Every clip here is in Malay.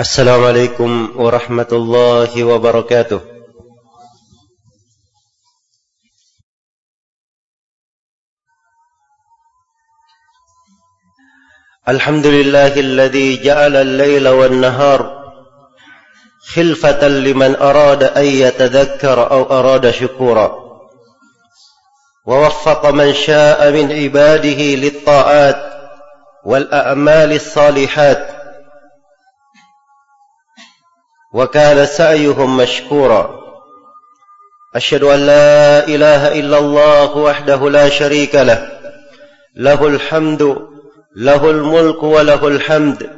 السلام عليكم ورحمة الله وبركاته. الحمد لله الذي جعل الليل والنهار خلفة لمن أراد أن يتذكر أو أراد شكورا ووفق من شاء من عباده للطاعات والأعمال الصالحات. وكان سعيهم مشكورا. أشهد أن لا إله إلا الله وحده لا شريك له. له الحمد له الملك وله الحمد.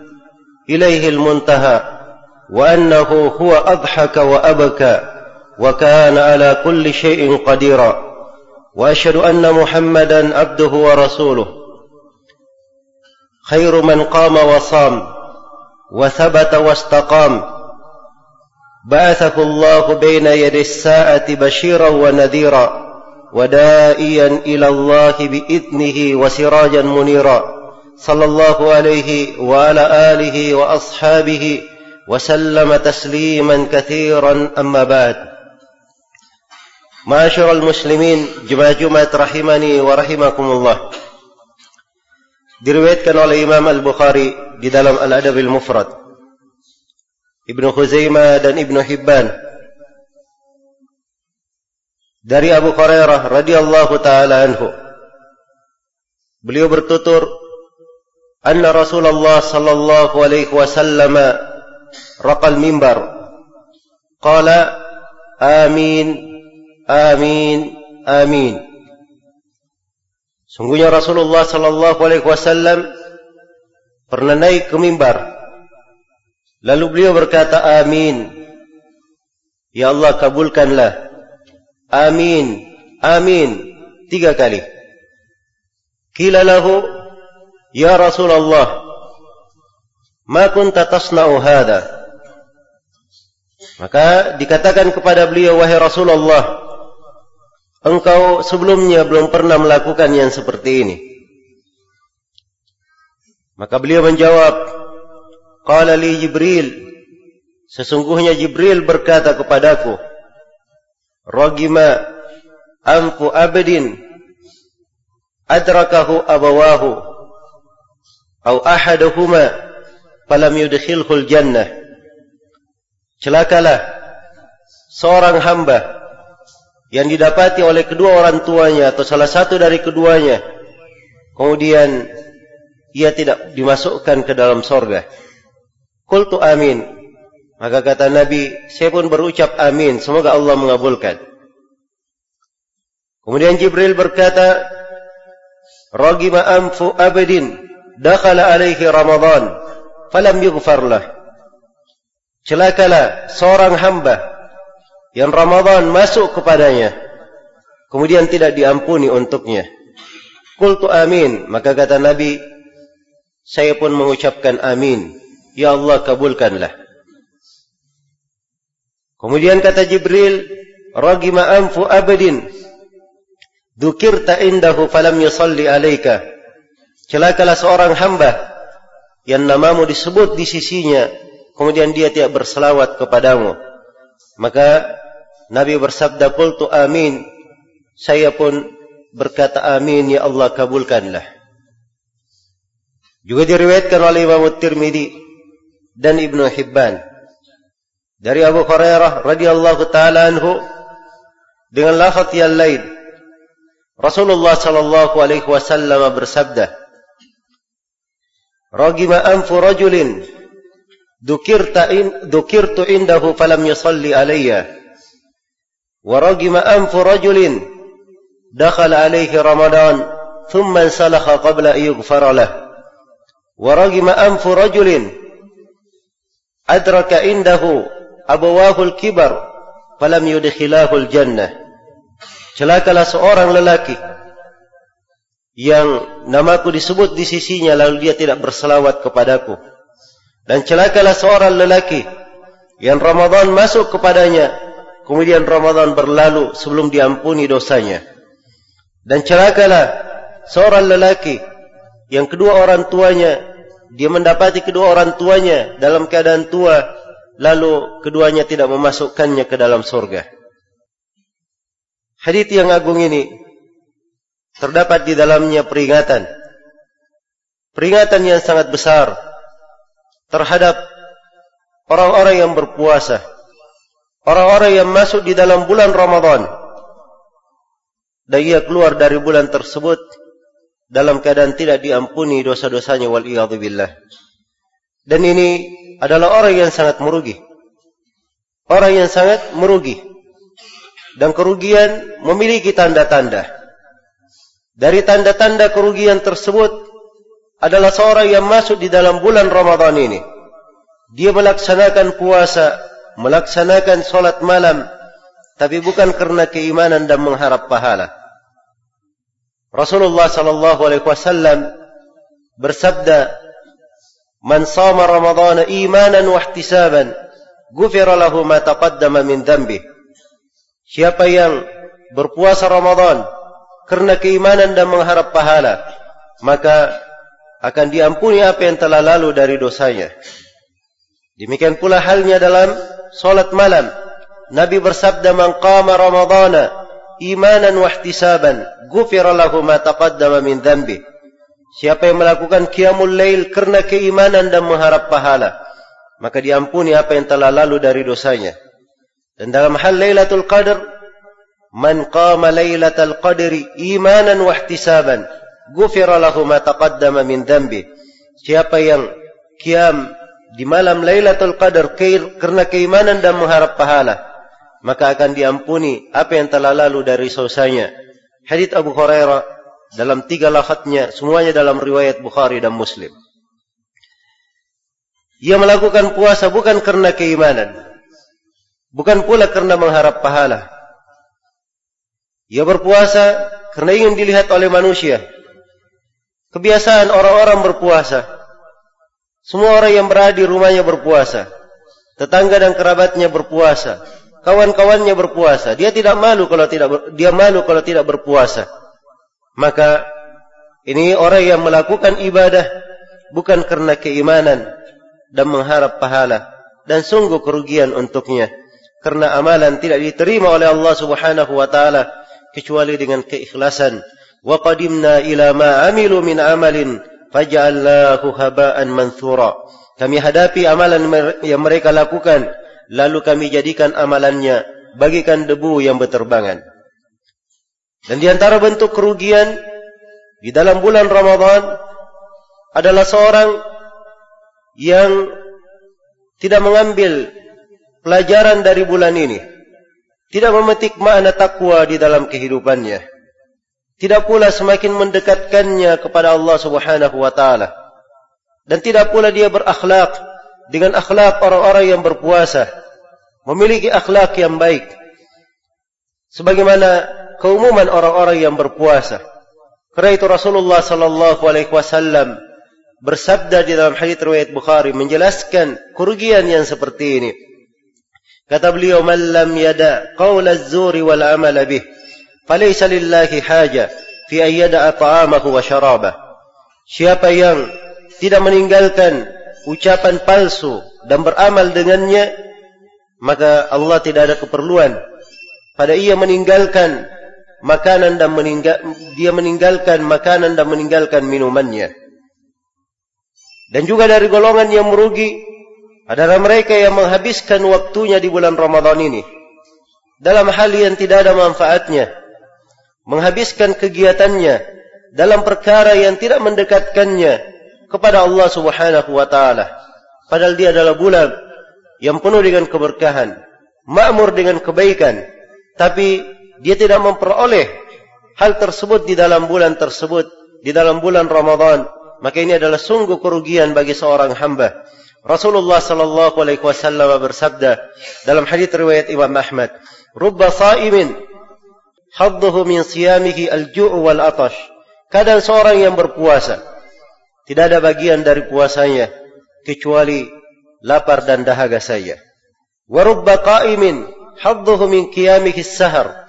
إليه المنتهى. وأنه هو أضحك وأبكى وكان على كل شيء قديرا. وأشهد أن محمدا عبده ورسوله. خير من قام وصام وثبت واستقام. بعثه الله بين يدي الساعة بشيرا ونذيرا ودائيا إلى الله بإذنه وسراجا منيرا صلى الله عليه وعلى آله وأصحابه وسلم تسليما كثيرا أما بعد. معاشر المسلمين جمع جمعة رحمني ورحمكم الله. diriwayatkan oleh Imam Al-Bukhari di dalam Al-Adab Al-Mufrad Ibnu Khuzaimah dan Ibnu Hibban. Dari Abu Hurairah radhiyallahu taala anhu. Beliau bertutur anna Rasulullah sallallahu alaihi wasallam raqal mimbar qala amin amin amin sungguhnya Rasulullah sallallahu alaihi wasallam pernah naik ke mimbar Lalu beliau berkata amin. Ya Allah kabulkanlah. Amin. Amin. Tiga kali. Kila lahu. Ya Rasulullah. Ma kunta tasna'u hadha. Maka dikatakan kepada beliau wahai Rasulullah. Engkau sebelumnya belum pernah melakukan yang seperti ini. Maka beliau menjawab. Qala li Jibril Sesungguhnya Jibril berkata kepadaku Ragima anfu abdin adrakahu abawahu au ahaduhuma falam yudkhilhul jannah Celakalah seorang hamba yang didapati oleh kedua orang tuanya atau salah satu dari keduanya kemudian ia tidak dimasukkan ke dalam sorga. Qultu amin. Maka kata Nabi, saya pun berucap amin. Semoga Allah mengabulkan. Kemudian Jibril berkata, Ragima anfu abadin, dakhala alaihi Ramadan, falam yughfarlah. Celakalah seorang hamba yang Ramadan masuk kepadanya, kemudian tidak diampuni untuknya. Qultu amin. Maka kata Nabi, saya pun mengucapkan amin. Ya Allah kabulkanlah. Kemudian kata Jibril, Ragima anfu abadin, Dukirta indahu falam yusalli alaika. Celakalah seorang hamba, yang namamu disebut di sisinya, kemudian dia tidak berselawat kepadamu. Maka Nabi bersabda, Qultu amin, saya pun berkata amin, Ya Allah kabulkanlah. Juga diriwayatkan oleh Imam Tirmidzi dan Ibnu Hibban dari Abu Hurairah radhiyallahu taala anhu dengan lafaz yang lain Rasulullah sallallahu alaihi wasallam bersabda Ragima anfu rajulin dukirta in dukirtu indahu falam yusalli alayya wa ragima anfu rajulin dakhala alayhi ramadan thumma qabla an yughfara lahu wa ragima anfu rajulin adraka indahu abawahul kibar falam yudkhilahul jannah celakalah seorang lelaki yang namaku disebut di sisinya lalu dia tidak berselawat kepadaku. Dan celakalah seorang lelaki yang Ramadan masuk kepadanya kemudian Ramadan berlalu sebelum diampuni dosanya. Dan celakalah seorang lelaki yang kedua orang tuanya dia mendapati kedua orang tuanya dalam keadaan tua lalu keduanya tidak memasukkannya ke dalam surga. Hadis yang agung ini terdapat di dalamnya peringatan. Peringatan yang sangat besar terhadap orang-orang yang berpuasa. Orang-orang yang masuk di dalam bulan Ramadan. Dan ia keluar dari bulan tersebut dalam keadaan tidak diampuni dosa-dosanya wal billah dan ini adalah orang yang sangat merugi orang yang sangat merugi dan kerugian memiliki tanda-tanda dari tanda-tanda kerugian tersebut adalah seorang yang masuk di dalam bulan Ramadan ini. Dia melaksanakan puasa, melaksanakan solat malam, tapi bukan karena keimanan dan mengharap pahala. Rasulullah sallallahu alaihi wasallam bersabda, "Man shama Ramadan imanan wa ihtisaban, ghufira lahu ma taqaddama min dhanbi." Siapa yang berpuasa Ramadan kerana keimanan dan mengharap pahala maka akan diampuni apa yang telah lalu dari dosanya demikian pula halnya dalam solat malam Nabi bersabda man qama ramadhana imanan wa ihtisaban ghufira lahu ma taqaddama min dhanbi. Siapa yang melakukan qiyamul lail kerana keimanan dan mengharap pahala maka diampuni apa yang telah lalu dari dosanya. Dan dalam hal lailatul qadr Man qama laylatal qadri imanan wa ihtisaban ghufira lahu ma taqaddama min dhanbi. Siapa yang qiyam di malam Lailatul Qadar karena keimanan dan mengharap pahala maka akan diampuni apa yang telah lalu dari dosanya. Hadis Abu Hurairah dalam tiga lafadznya semuanya dalam riwayat Bukhari dan Muslim. Ia melakukan puasa bukan karena keimanan. Bukan pula karena mengharap pahala. Ia berpuasa kerana ingin dilihat oleh manusia. Kebiasaan orang-orang berpuasa. Semua orang yang berada di rumahnya berpuasa. Tetangga dan kerabatnya berpuasa. Kawan-kawannya berpuasa. Dia tidak malu kalau tidak ber, dia malu kalau tidak berpuasa. Maka ini orang yang melakukan ibadah bukan kerana keimanan dan mengharap pahala dan sungguh kerugian untuknya karena amalan tidak diterima oleh Allah Subhanahu wa taala kecuali dengan keikhlasan wa qadimna ila ma amilu min amalin faj'alnahu haba'an manthura kami hadapi amalan yang mereka lakukan lalu kami jadikan amalannya bagikan debu yang berterbangan dan di antara bentuk kerugian di dalam bulan Ramadan adalah seorang yang tidak mengambil pelajaran dari bulan ini tidak memetik makna takwa di dalam kehidupannya. Tidak pula semakin mendekatkannya kepada Allah Subhanahu wa taala. Dan tidak pula dia berakhlak dengan akhlak orang-orang yang berpuasa, memiliki akhlak yang baik. Sebagaimana keumuman orang-orang yang berpuasa. Karena itu Rasulullah sallallahu alaihi wasallam bersabda di dalam hadis riwayat Bukhari menjelaskan kerugian yang seperti ini. Kata beliau, "Man lam yada qaul az-zuri wal amal bih, falaysa lillahi haja fi an yada'a ta'amahu wa sharabah." Siapa yang tidak meninggalkan ucapan palsu dan beramal dengannya, maka Allah tidak ada keperluan pada ia meninggalkan makanan dan meninggal dia meninggalkan makanan dan meninggalkan minumannya. Dan juga dari golongan yang merugi adalah mereka yang menghabiskan waktunya di bulan Ramadan ini dalam hal yang tidak ada manfaatnya menghabiskan kegiatannya dalam perkara yang tidak mendekatkannya kepada Allah Subhanahu wa taala. Padahal dia adalah bulan yang penuh dengan keberkahan makmur dengan kebaikan. Tapi dia tidak memperoleh hal tersebut di dalam bulan tersebut di dalam bulan Ramadan. Maka ini adalah sungguh kerugian bagi seorang hamba. Rasulullah sallallahu alaihi wasallam bersabda dalam hadis riwayat Imam Ahmad, "Rubba sha'imin hadduhu min siyamihi al-ju' wal atash." Kadang seorang yang berpuasa tidak ada bagian dari puasanya kecuali lapar dan dahaga saja. Wa rubba qa'imin hadduhu min qiyamihi as-sahar.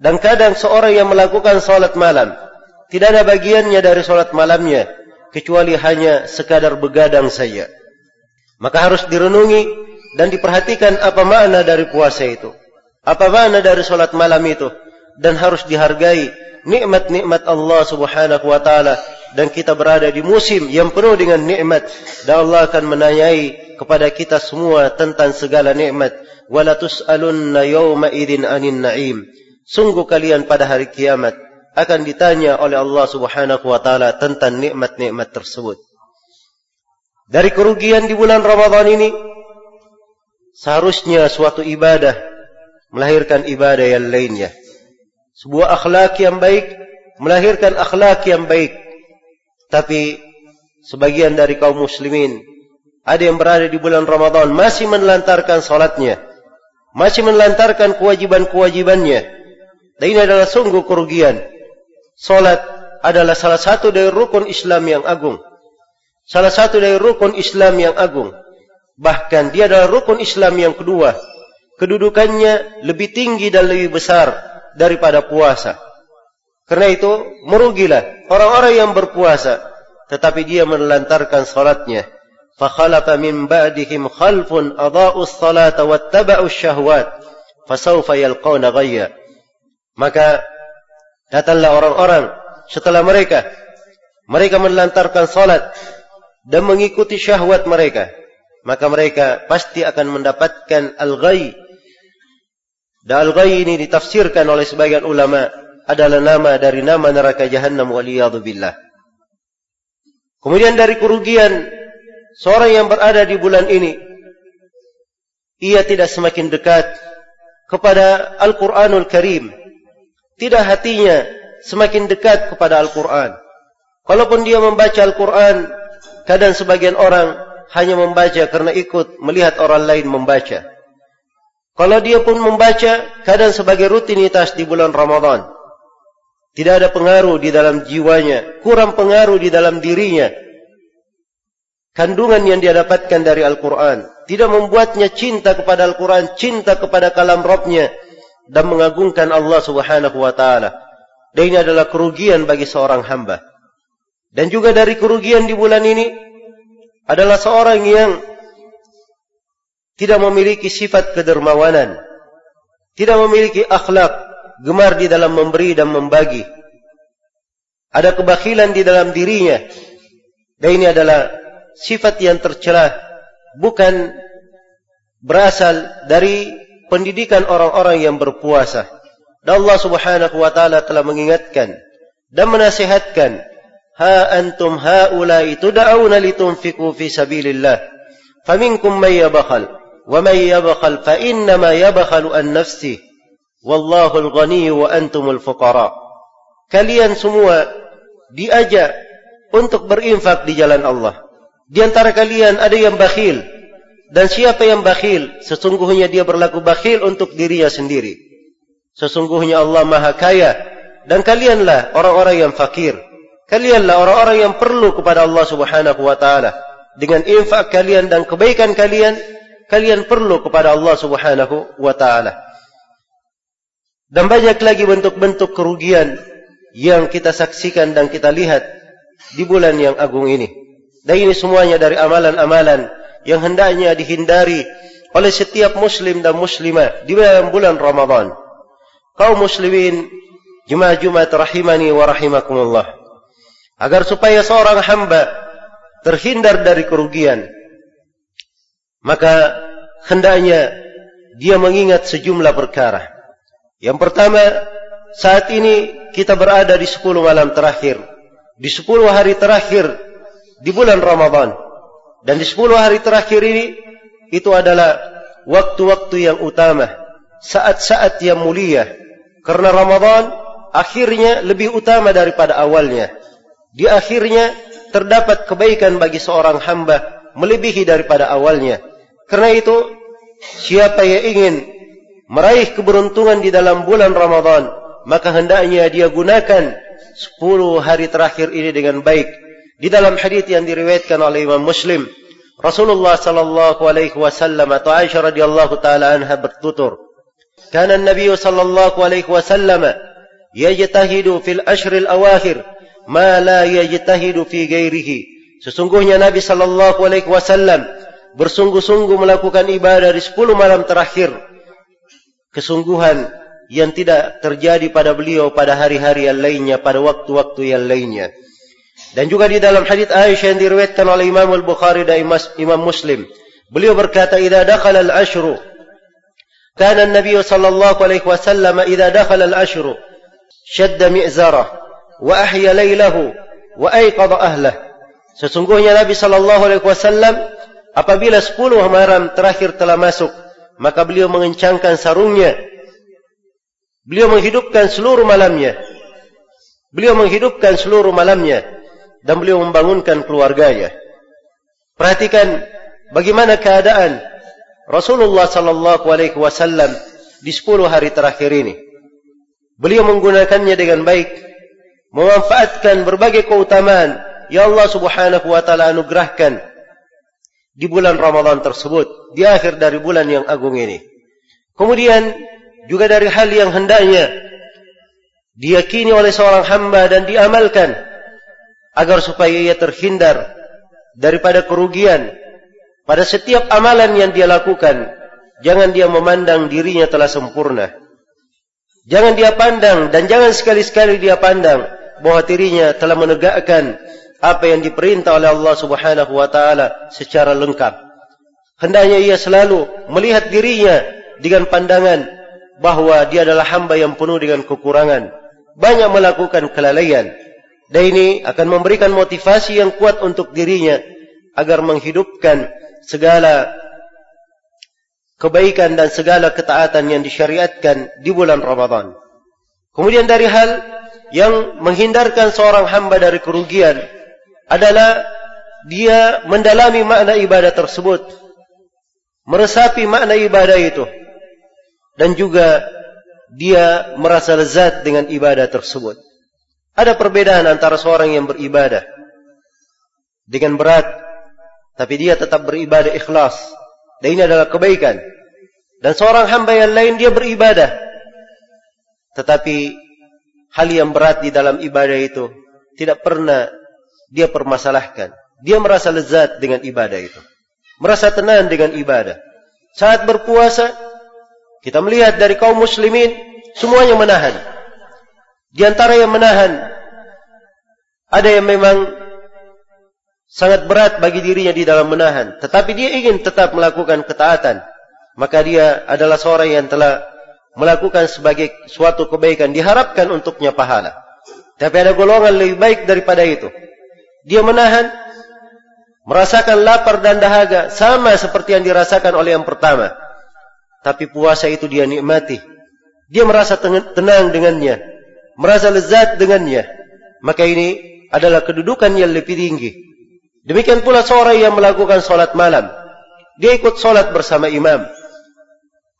Dan kadang seorang yang melakukan salat malam tidak ada bagiannya dari salat malamnya kecuali hanya sekadar begadang saja. Maka harus direnungi dan diperhatikan apa makna dari puasa itu. Apa makna dari solat malam itu. Dan harus dihargai nikmat-nikmat Allah subhanahu wa ta'ala. Dan kita berada di musim yang penuh dengan nikmat. Dan Allah akan menanyai kepada kita semua tentang segala nikmat. Wala tus'alunna yawma idin anin na'im. Sungguh kalian pada hari kiamat akan ditanya oleh Allah subhanahu wa ta'ala tentang nikmat-nikmat tersebut. Dari kerugian di bulan Ramadhan ini, seharusnya suatu ibadah melahirkan ibadah yang lainnya. Sebuah akhlak yang baik melahirkan akhlak yang baik. Tapi sebagian dari kaum muslimin ada yang berada di bulan Ramadhan masih menelantarkan salatnya, masih menelantarkan kewajiban-kewajibannya. Dan ini adalah sungguh kerugian. Salat adalah salah satu dari rukun Islam yang agung salah satu dari rukun Islam yang agung. Bahkan dia adalah rukun Islam yang kedua. Kedudukannya lebih tinggi dan lebih besar daripada puasa. Karena itu merugilah orang-orang yang berpuasa tetapi dia menelantarkan salatnya. Fa khalafa min ba'dihim khalfun adaa'u as-salata wattaba'u as-shahawat fa sawfa yalqauna ghayya. Maka datanglah orang-orang setelah mereka mereka menelantarkan salat dan mengikuti syahwat mereka maka mereka pasti akan mendapatkan al-ghayy. Dan al-ghayy ini ditafsirkan oleh sebagian ulama' adalah nama dari nama neraka jahannam waliyadu billah kemudian dari kerugian seorang yang berada di bulan ini ia tidak semakin dekat kepada Al-Quranul Karim tidak hatinya semakin dekat kepada Al-Quran kalaupun dia membaca Al-Quran kadang sebagian orang hanya membaca karena ikut melihat orang lain membaca. Kalau dia pun membaca, kadang sebagai rutinitas di bulan Ramadan. Tidak ada pengaruh di dalam jiwanya, kurang pengaruh di dalam dirinya. Kandungan yang dia dapatkan dari Al-Quran. Tidak membuatnya cinta kepada Al-Quran, cinta kepada kalam Rabbnya. Dan mengagungkan Allah subhanahu wa ta'ala. Dan ini adalah kerugian bagi seorang hamba. Dan juga dari kerugian di bulan ini adalah seorang yang tidak memiliki sifat kedermawanan, tidak memiliki akhlak, gemar di dalam memberi dan membagi. Ada kebakilan di dalam dirinya. Dan ini adalah sifat yang tercela bukan berasal dari pendidikan orang-orang yang berpuasa. Dan Allah Subhanahu wa taala telah mengingatkan dan menasihatkan Ha antum haulai tud'auna litunfiqu fi sabilillah faminkum may yabkhal wa may yabkhal fa inna ma an nafsihi Wallahul ghani wa antumul fuqara. Kalian semua diajak untuk berinfak di jalan Allah. Di antara kalian ada yang bakhil. Dan siapa yang bakhil, sesungguhnya dia berlaku bakhil untuk dirinya sendiri. Sesungguhnya Allah maha kaya. Dan kalianlah orang-orang yang fakir. Kalianlah orang-orang yang perlu kepada Allah subhanahu wa ta'ala. Dengan infak kalian dan kebaikan kalian, kalian perlu kepada Allah subhanahu wa ta'ala dan banyak lagi bentuk-bentuk kerugian yang kita saksikan dan kita lihat di bulan yang agung ini. Dan ini semuanya dari amalan-amalan yang hendaknya dihindari oleh setiap muslim dan muslimah di dalam bulan Ramadan. Kaum muslimin jemaah-jemaah rahimani wa rahimakumullah. Agar supaya seorang hamba terhindar dari kerugian maka hendaknya dia mengingat sejumlah perkara yang pertama saat ini kita berada di 10 malam terakhir. Di 10 hari terakhir di bulan Ramadan. Dan di 10 hari terakhir ini itu adalah waktu-waktu yang utama saat-saat yang mulia. Karena Ramadan akhirnya lebih utama daripada awalnya. Di akhirnya terdapat kebaikan bagi seorang hamba melebihi daripada awalnya. Karena itu, siapa yang ingin meraih keberuntungan di dalam bulan Ramadan, maka hendaknya dia gunakan 10 hari terakhir ini dengan baik. Di dalam hadis yang diriwayatkan oleh Imam Muslim, Rasulullah sallallahu alaihi wasallam atau Aisyah radhiyallahu taala anha bertutur, "Kana an-nabiy sallallahu alaihi wasallam yajtahidu fil ashr al-awakhir ma la yajtahidu fi ghairihi sesungguhnya nabi sallallahu alaihi wasallam bersungguh-sungguh melakukan ibadah di 10 malam terakhir kesungguhan yang tidak terjadi pada beliau pada hari-hari yang lainnya pada waktu-waktu yang lainnya. Dan juga di dalam hadis Aisyah yang diriwayatkan oleh Imam Al-Bukhari dan Imam Muslim beliau berkata idza dakhala al-ashru kana an-nabiy sallallahu alaihi wasallam idza dakhala al-ashru shadda mi'zara wa ahya lailahu wa ayqadha ahlah sesungguhnya Nabi sallallahu alaihi wasallam apabila 10 malam terakhir telah masuk maka beliau mengencangkan sarungnya. Beliau menghidupkan seluruh malamnya. Beliau menghidupkan seluruh malamnya. Dan beliau membangunkan keluarganya. Perhatikan bagaimana keadaan Rasulullah sallallahu alaihi wasallam di 10 hari terakhir ini. Beliau menggunakannya dengan baik. Memanfaatkan berbagai keutamaan yang Allah Subhanahu wa taala anugerahkan di bulan Ramadan tersebut di akhir dari bulan yang agung ini. Kemudian juga dari hal yang hendaknya diyakini oleh seorang hamba dan diamalkan agar supaya ia terhindar daripada kerugian pada setiap amalan yang dia lakukan jangan dia memandang dirinya telah sempurna jangan dia pandang dan jangan sekali-sekali dia pandang bahwa dirinya telah menegakkan apa yang diperintah oleh Allah Subhanahu wa taala secara lengkap. Hendaknya ia selalu melihat dirinya dengan pandangan bahwa dia adalah hamba yang penuh dengan kekurangan, banyak melakukan kelalaian. Dan ini akan memberikan motivasi yang kuat untuk dirinya agar menghidupkan segala kebaikan dan segala ketaatan yang disyariatkan di bulan Ramadan. Kemudian dari hal yang menghindarkan seorang hamba dari kerugian adalah dia mendalami makna ibadah tersebut meresapi makna ibadah itu dan juga dia merasa lezat dengan ibadah tersebut. Ada perbedaan antara seorang yang beribadah dengan berat tapi dia tetap beribadah ikhlas dan ini adalah kebaikan. Dan seorang hamba yang lain dia beribadah tetapi hal yang berat di dalam ibadah itu tidak pernah dia permasalahkan. Dia merasa lezat dengan ibadah itu. Merasa tenang dengan ibadah. Saat berpuasa, kita melihat dari kaum muslimin, semuanya menahan. Di antara yang menahan, ada yang memang sangat berat bagi dirinya di dalam menahan. Tetapi dia ingin tetap melakukan ketaatan. Maka dia adalah seorang yang telah melakukan sebagai suatu kebaikan diharapkan untuknya pahala. Tapi ada golongan lebih baik daripada itu. Dia menahan, merasakan lapar dan dahaga sama seperti yang dirasakan oleh yang pertama. Tapi puasa itu dia nikmati. Dia merasa tenang dengannya, merasa lezat dengannya. Maka ini adalah kedudukan yang lebih tinggi. Demikian pula seorang yang melakukan solat malam. Dia ikut solat bersama imam.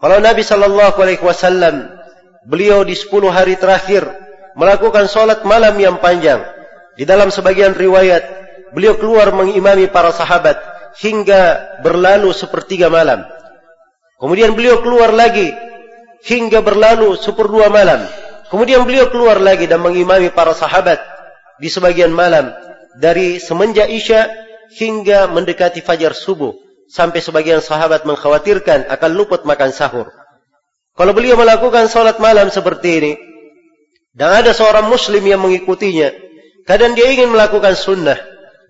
Kalau Nabi sallallahu alaihi wasallam beliau di 10 hari terakhir melakukan salat malam yang panjang. Di dalam sebagian riwayat beliau keluar mengimami para sahabat hingga berlalu sepertiga malam. Kemudian beliau keluar lagi hingga berlalu seperdua malam. Kemudian beliau keluar lagi dan mengimami para sahabat di sebagian malam dari semenjak Isya hingga mendekati fajar subuh sampai sebagian sahabat mengkhawatirkan akan luput makan sahur. Kalau beliau melakukan salat malam seperti ini, dan ada seorang muslim yang mengikutinya, kadang dia ingin melakukan sunnah,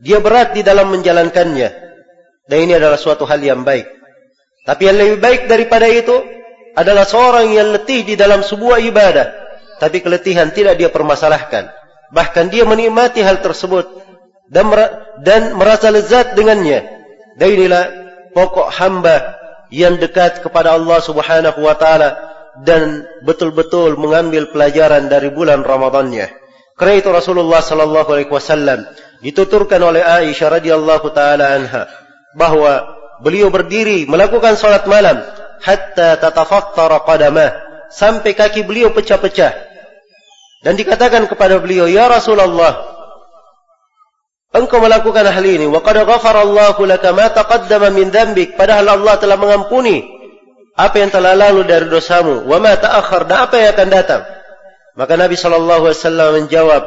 dia berat di dalam menjalankannya, dan ini adalah suatu hal yang baik. Tapi yang lebih baik daripada itu, adalah seorang yang letih di dalam sebuah ibadah, tapi keletihan tidak dia permasalahkan. Bahkan dia menikmati hal tersebut, dan merasa lezat dengannya. Dan inilah pokok hamba yang dekat kepada Allah Subhanahu wa taala dan betul-betul mengambil pelajaran dari bulan Ramadannya. Itu Rasulullah sallallahu alaihi wasallam dituturkan oleh Aisyah radhiyallahu taala anha bahwa beliau berdiri melakukan salat malam hatta tatafattara qadamah sampai kaki beliau pecah-pecah. Dan dikatakan kepada beliau, "Ya Rasulullah, engkau melakukan hal ini wa qad ghafara Allahu laka ma taqaddama min dhanbik padahal Allah telah mengampuni apa yang telah lalu dari dosamu wa ma ta'akhkhar dan apa yang akan datang maka Nabi wasallam menjawab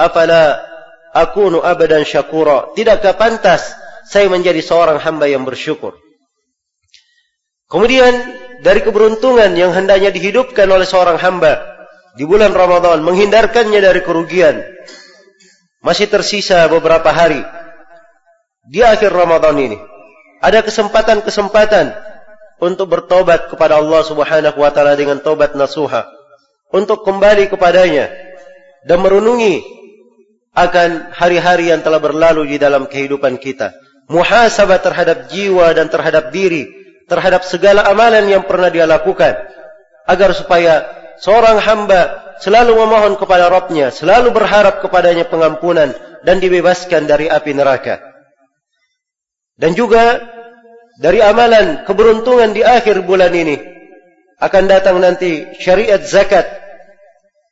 afala akunu abadan syakura. Tidakkah pantas saya menjadi seorang hamba yang bersyukur? Kemudian dari keberuntungan yang hendaknya dihidupkan oleh seorang hamba di bulan Ramadan menghindarkannya dari kerugian. Masih tersisa beberapa hari di akhir Ramadan ini. Ada kesempatan-kesempatan untuk bertobat kepada Allah Subhanahu wa taala dengan tobat nasuha. Untuk kembali kepadanya dan merenungi akan hari-hari yang telah berlalu di dalam kehidupan kita. Muhasabah terhadap jiwa dan terhadap diri, terhadap segala amalan yang pernah dia lakukan. Agar supaya seorang hamba selalu memohon kepada Rabbnya, selalu berharap kepadanya pengampunan dan dibebaskan dari api neraka. Dan juga dari amalan keberuntungan di akhir bulan ini akan datang nanti syariat zakat.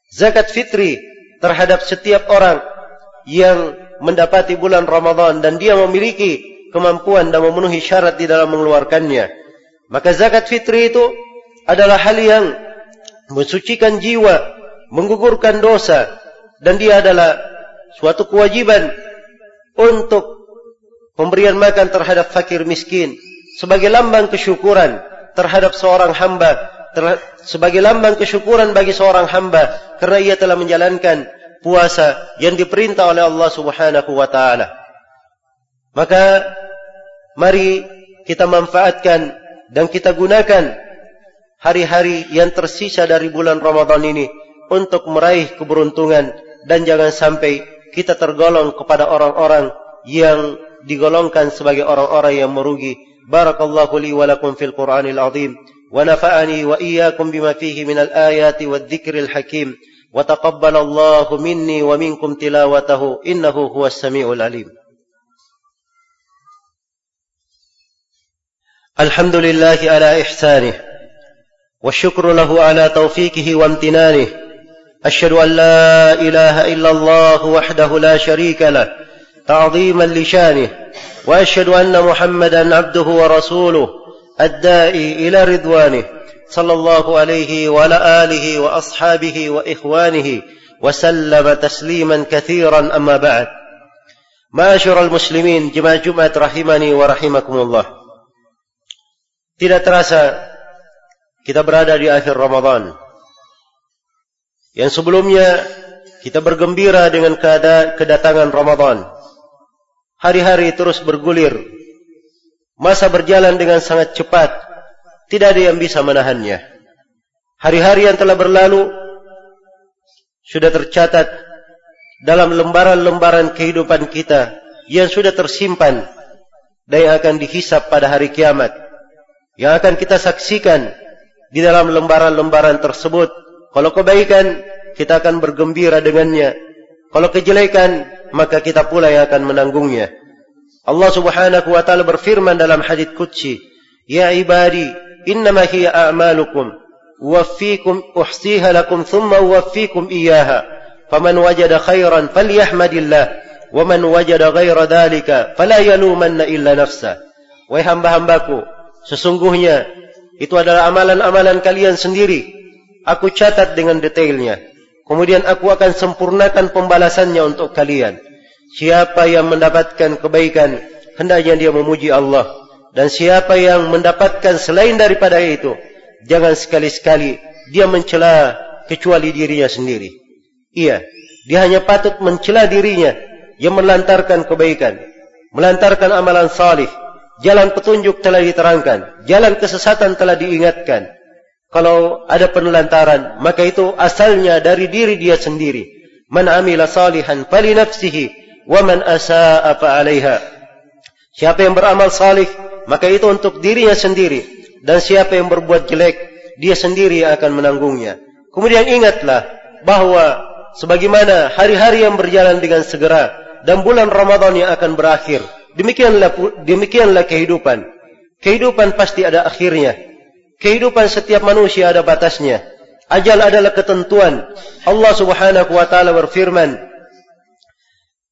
Zakat fitri terhadap setiap orang yang mendapati bulan Ramadan dan dia memiliki kemampuan dan memenuhi syarat di dalam mengeluarkannya. Maka zakat fitri itu adalah hal yang mensucikan jiwa, menggugurkan dosa dan dia adalah suatu kewajiban untuk pemberian makan terhadap fakir miskin sebagai lambang kesyukuran terhadap seorang hamba sebagai lambang kesyukuran bagi seorang hamba kerana ia telah menjalankan puasa yang diperintah oleh Allah Subhanahu wa taala. Maka mari kita manfaatkan dan kita gunakan hari-hari yang tersisa dari bulan Ramadan ini untuk meraih keberuntungan dan jangan sampai kita tergolong kepada orang-orang yang digolongkan sebagai orang-orang yang merugi. Barakallahu li wa lakum fil Qur'anil azim wa iyyakum bima fihi minal ayati wadh-dhikril hakim. وتقبل الله مني ومنكم تلاوته. إنه هو السميع العليم. الحمد لله على إحسانه والشكر له على توفيقه وامتنانه. أشهد أن لا إله إلا الله وحده لا شريك له تعظيما لشانه. وأشهد أن محمدا عبده ورسوله. الدائي إلى رضوانه صلى الله عليه وعلى آله وأصحابه وإخوانه وسلم تسليما كثيرا أما بعد معاشر المسلمين جمع جمعة رحمني ورحمكم الله tidak terasa kita berada di akhir Ramadan yang sebelumnya kita bergembira dengan kedatangan Ramadan hari-hari terus bergulir masa berjalan dengan sangat cepat tidak ada yang bisa menahannya. Hari-hari yang telah berlalu sudah tercatat dalam lembaran-lembaran kehidupan kita yang sudah tersimpan dan yang akan dihisap pada hari kiamat. Yang akan kita saksikan di dalam lembaran-lembaran tersebut. Kalau kebaikan, kita akan bergembira dengannya. Kalau kejelekan, maka kita pula yang akan menanggungnya. Allah Subhanahu wa taala berfirman dalam hadis qudsi, "Ya ibadi, innama hiya a'malukum wafikum uhsiha lakum thumma uwaffikum iyyaha. Faman wajada khairan falyahmadillah, wa man wajada ghaira dhalika fala yalumanna illa nafsa." Wahai hamba-hambaku, sesungguhnya itu adalah amalan-amalan kalian sendiri. Aku catat dengan detailnya. Kemudian aku akan sempurnakan pembalasannya untuk kalian. Siapa yang mendapatkan kebaikan, hendaknya dia memuji Allah. Dan siapa yang mendapatkan selain daripada itu, jangan sekali-sekali dia mencela kecuali dirinya sendiri. Iya, dia hanya patut mencela dirinya yang melantarkan kebaikan, melantarkan amalan salih. Jalan petunjuk telah diterangkan, jalan kesesatan telah diingatkan. Kalau ada penelantaran, maka itu asalnya dari diri dia sendiri. Man amila salihan fali nafsihi, asa'a fa alaiha. Siapa yang beramal salih, maka itu untuk dirinya sendiri. Dan siapa yang berbuat jelek dia sendiri yang akan menanggungnya. Kemudian ingatlah bahawa sebagaimana hari-hari yang berjalan dengan segera dan bulan Ramadan yang akan berakhir demikianlah demikianlah kehidupan. Kehidupan pasti ada akhirnya. Kehidupan setiap manusia ada batasnya. Ajal adalah ketentuan. Allah Subhanahu wa taala berfirman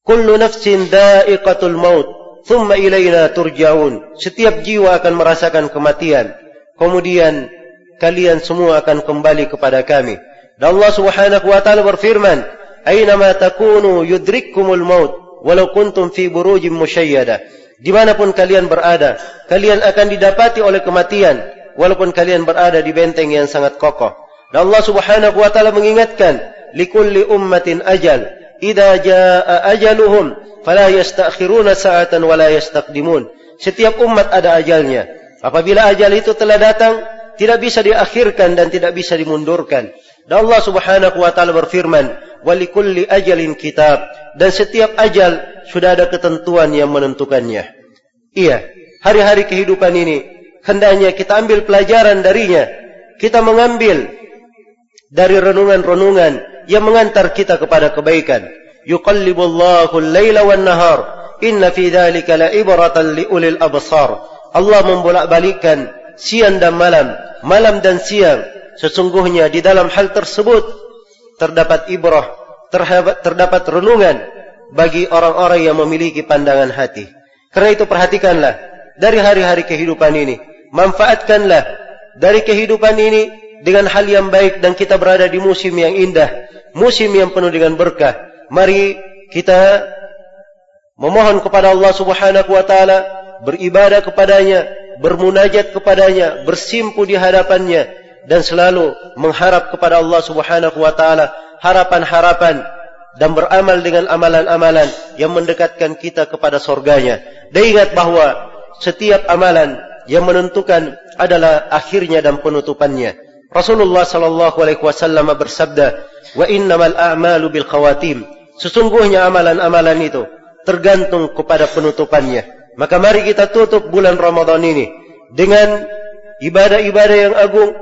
kullu nafsin da'iqatul maut thumma ilaina turja'un setiap jiwa akan merasakan kematian kemudian kalian semua akan kembali kepada kami dan Allah Subhanahu wa taala berfirman Aynama takunu yudrikkumul maut walau kuntum fi burujin musyayyadah. Dimanapun kalian berada, kalian akan didapati oleh kematian walaupun kalian berada di benteng yang sangat kokoh. Dan Allah Subhanahu wa taala mengingatkan, likulli ummatin ajal, idza jaa ajaluhum fala yastakhiruna sa'atan wala yastaqdimun. Setiap umat ada ajalnya. Apabila ajal itu telah datang, tidak bisa diakhirkan dan tidak bisa dimundurkan. Dan Allah Subhanahu wa taala berfirman, "Walikulli ajalin kitab." Dan setiap ajal sudah ada ketentuan yang menentukannya. Iya, hari-hari kehidupan ini hendaknya kita ambil pelajaran darinya. Kita mengambil dari renungan-renungan yang mengantar kita kepada kebaikan. Yuqallibullahu al-laila wan-nahar. Inna fi dzalika la'ibratan liulil absar. Allah membolak-balikkan siang dan malam, malam dan siang. Sesungguhnya di dalam hal tersebut terdapat ibrah, terdapat renungan bagi orang-orang yang memiliki pandangan hati. Karena itu perhatikanlah dari hari-hari kehidupan ini, manfaatkanlah dari kehidupan ini dengan hal yang baik dan kita berada di musim yang indah, musim yang penuh dengan berkah. Mari kita memohon kepada Allah Subhanahu wa taala, beribadah kepadanya, bermunajat kepadanya, bersimpu di hadapannya dan selalu mengharap kepada Allah Subhanahu wa taala harapan-harapan dan beramal dengan amalan-amalan yang mendekatkan kita kepada surganya. Dan ingat bahawa setiap amalan yang menentukan adalah akhirnya dan penutupannya. Rasulullah sallallahu alaihi wasallam bersabda, "Wa innamal a'malu bil khawatim." Sesungguhnya amalan-amalan itu tergantung kepada penutupannya. Maka mari kita tutup bulan Ramadan ini dengan ibadah-ibadah yang agung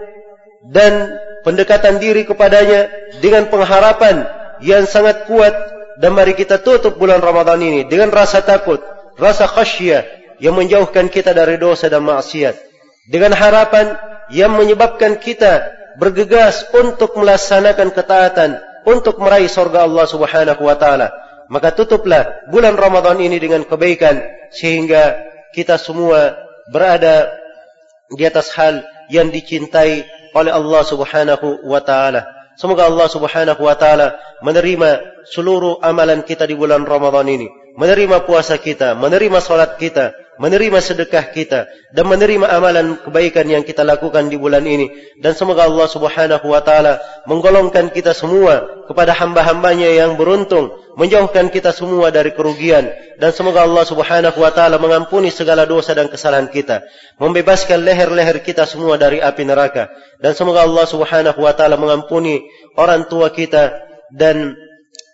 dan pendekatan diri kepadanya dengan pengharapan yang sangat kuat dan mari kita tutup bulan Ramadan ini dengan rasa takut, rasa khasyah yang menjauhkan kita dari dosa dan maksiat. Dengan harapan yang menyebabkan kita bergegas untuk melaksanakan ketaatan untuk meraih surga Allah Subhanahu wa taala maka tutuplah bulan Ramadan ini dengan kebaikan sehingga kita semua berada di atas hal yang dicintai oleh Allah Subhanahu wa taala. Semoga Allah Subhanahu wa taala menerima seluruh amalan kita di bulan Ramadan ini, menerima puasa kita, menerima salat kita, menerima sedekah kita dan menerima amalan kebaikan yang kita lakukan di bulan ini. Dan semoga Allah Subhanahu wa taala menggolongkan kita semua kepada hamba-hambanya yang beruntung menjauhkan kita semua dari kerugian. Dan semoga Allah Subhanahu wa taala mengampuni segala dosa dan kesalahan kita membebaskan leher-leher kita semua dari api neraka. Dan semoga Allah Subhanahu wa taala mengampuni orang tua kita dan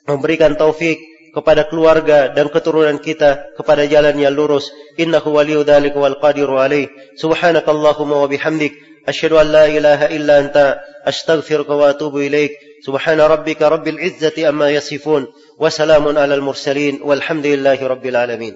memberikan taufik kepada keluarga dan keturunan kita kepada jalan yang lurus. Innahu waliyyu dzalika wal qadiru alaih subhanakallahumma wa bihamdik. Asyhadu an la ilaha illa anta. Astaghfiruka wa atubu ilaik. Subhana rabbika rabbil izzati amma yasifun. Wa salamun alal mursalin. Walhamdulillahi rabbil alamin